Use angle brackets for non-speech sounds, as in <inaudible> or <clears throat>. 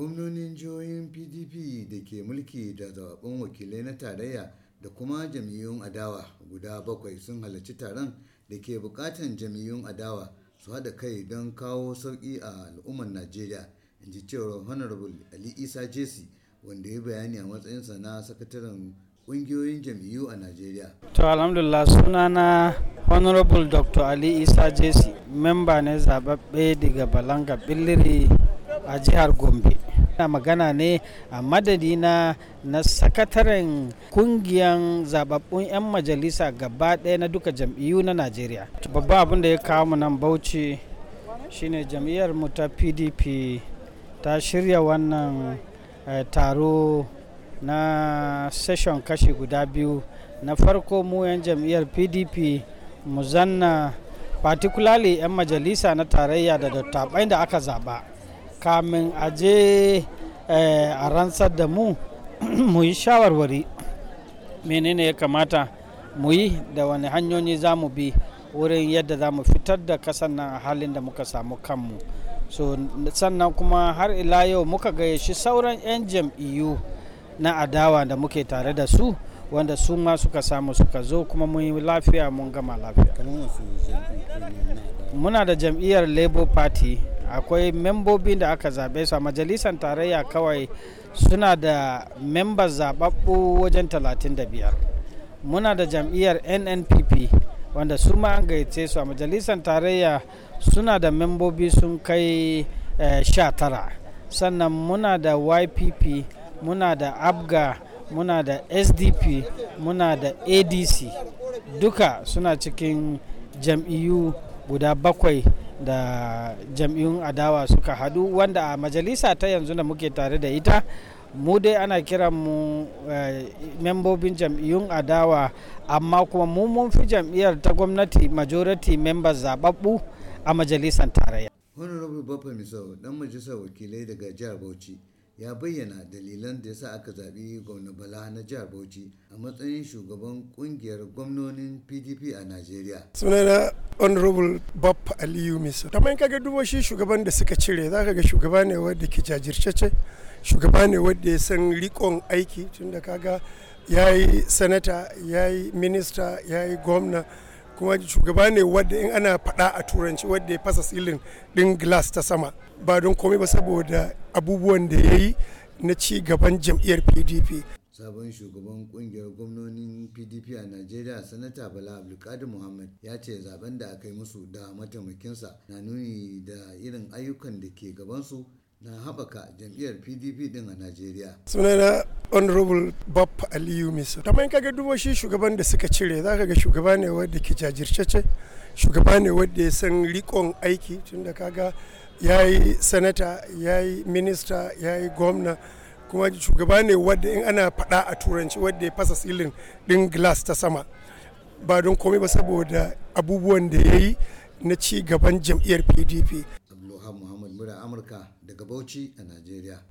gwamnonin jihohin pdp da ke mulki da zaɓen wakilai na tarayya da kuma jam'iyyun adawa guda bakwai sun halarci taron da ke bukatan jam'iyyun adawa su haɗa kai don kawo sauƙi a al'ummar najeriya in ji cewar honorable ali isa jesi wanda ya bayani a matsayinsa na sakataren ƙungiyoyin jam'iyyu a najeriya. To alhamdulillah sunana honorable dr ali isa jesi memba ne zababbe daga balanga billiri a jihar gombe. Na magana ne a madadina na sakataren kungiyan zababbun 'yan majalisa gaba ɗaya na duka jam'iyyu na najeriya. Babban abin da ya kawo mu nan bauchi shine jam'iyyar mu ta pdp ta shirya wannan eh, taro na session kashi guda biyu. Na farko mu 'yan jam'iyyar pdp mu zanna particularly 'yan majalisa na tarayya da dattabai da aka zaba. Kamin a je a rantsar da mu <clears throat> mu yi shawarwari. Menene ya kamata mu yi da wani hanyoyi za mu bi wurin yadda za mu fitar da kasan nan a halin da muka samu kanmu. So sannan kuma har ila yau muka gayyaci sauran 'yan jam'iyyu na adawa da muke tare da su wanda su ma suka samu suka zo kuma mun yi lafiya mun gama lafiya. Muna da jam'iyyar labour party. Akwai membobin da aka zaɓe su a majalisar tarayya kawai suna da memba zaɓaɓɓu wajen 35 muna da jam'iyyar nnpp wanda su ma an gayyace su a majalisar tarayya suna da membobi sun kai 19 sannan muna da ypp muna da abga muna da sdp muna da adc duka suna cikin jam'iyyu guda bakwai da jam'iyyun adawa suka hadu wanda a majalisa ta yanzu da muke tare da ita mu dai ana kiran mu membobin jam'iyyun adawa. Amma kuma mu mun fi jam'iyyar ta gwamnati majority members zababbu a majalisar tarayya. Honorable baffa misau dan majalisar wakilai daga jihar bauchi. Ya bayyana dalilan da yasa aka zaɓi gwamna bala na jihar bauchi a matsayin shugaban ƙungiyar gwamnonin pdp a najeriya. Sunana honorable bob aliyu miso. Kamar kaga dubo shi shugaban da suka cire za ka ga shugaba ne wadda ke jajirce shugaba ne wadda ya san rikon aiki tunda kaga ya yi sanata ya yi minista ya yi gwamna kuma shugaba ne wadda in ana faɗa a turanci wadda ya fasa silin ɗin glass ta sama. Ba don komai ba saboda abubuwan da ya yi na ci gaban jam'iyyar pdp sabon shugaban ƙungiyar gwamnonin pdp a najeriya sanata bala abdulkadir muhammad ya ce zaɓen da aka yi musu da mataimakinsa na nuni da irin ayyukan da ke gabansu na haɓaka jam'iyyar pdp din a najeriya. Sunana honorable bob aliyu miso. Kamar kaga dubo shi shugaban da suka cire za ka ga shugaba ne wadda ke jajirce shugaba ne wadda ya san rikon aiki tunda kaga ya yi sanata ya yi minista ya yi gwamna kuma shugaba ne wadda in ana faɗa a turanci wadda ya fasa silin ɗin glass ta sama. Ba don komai ba saboda abubuwan da ya yi na ci gaban jam'iyyar pdp mura amurka daga bauchi a najeriya.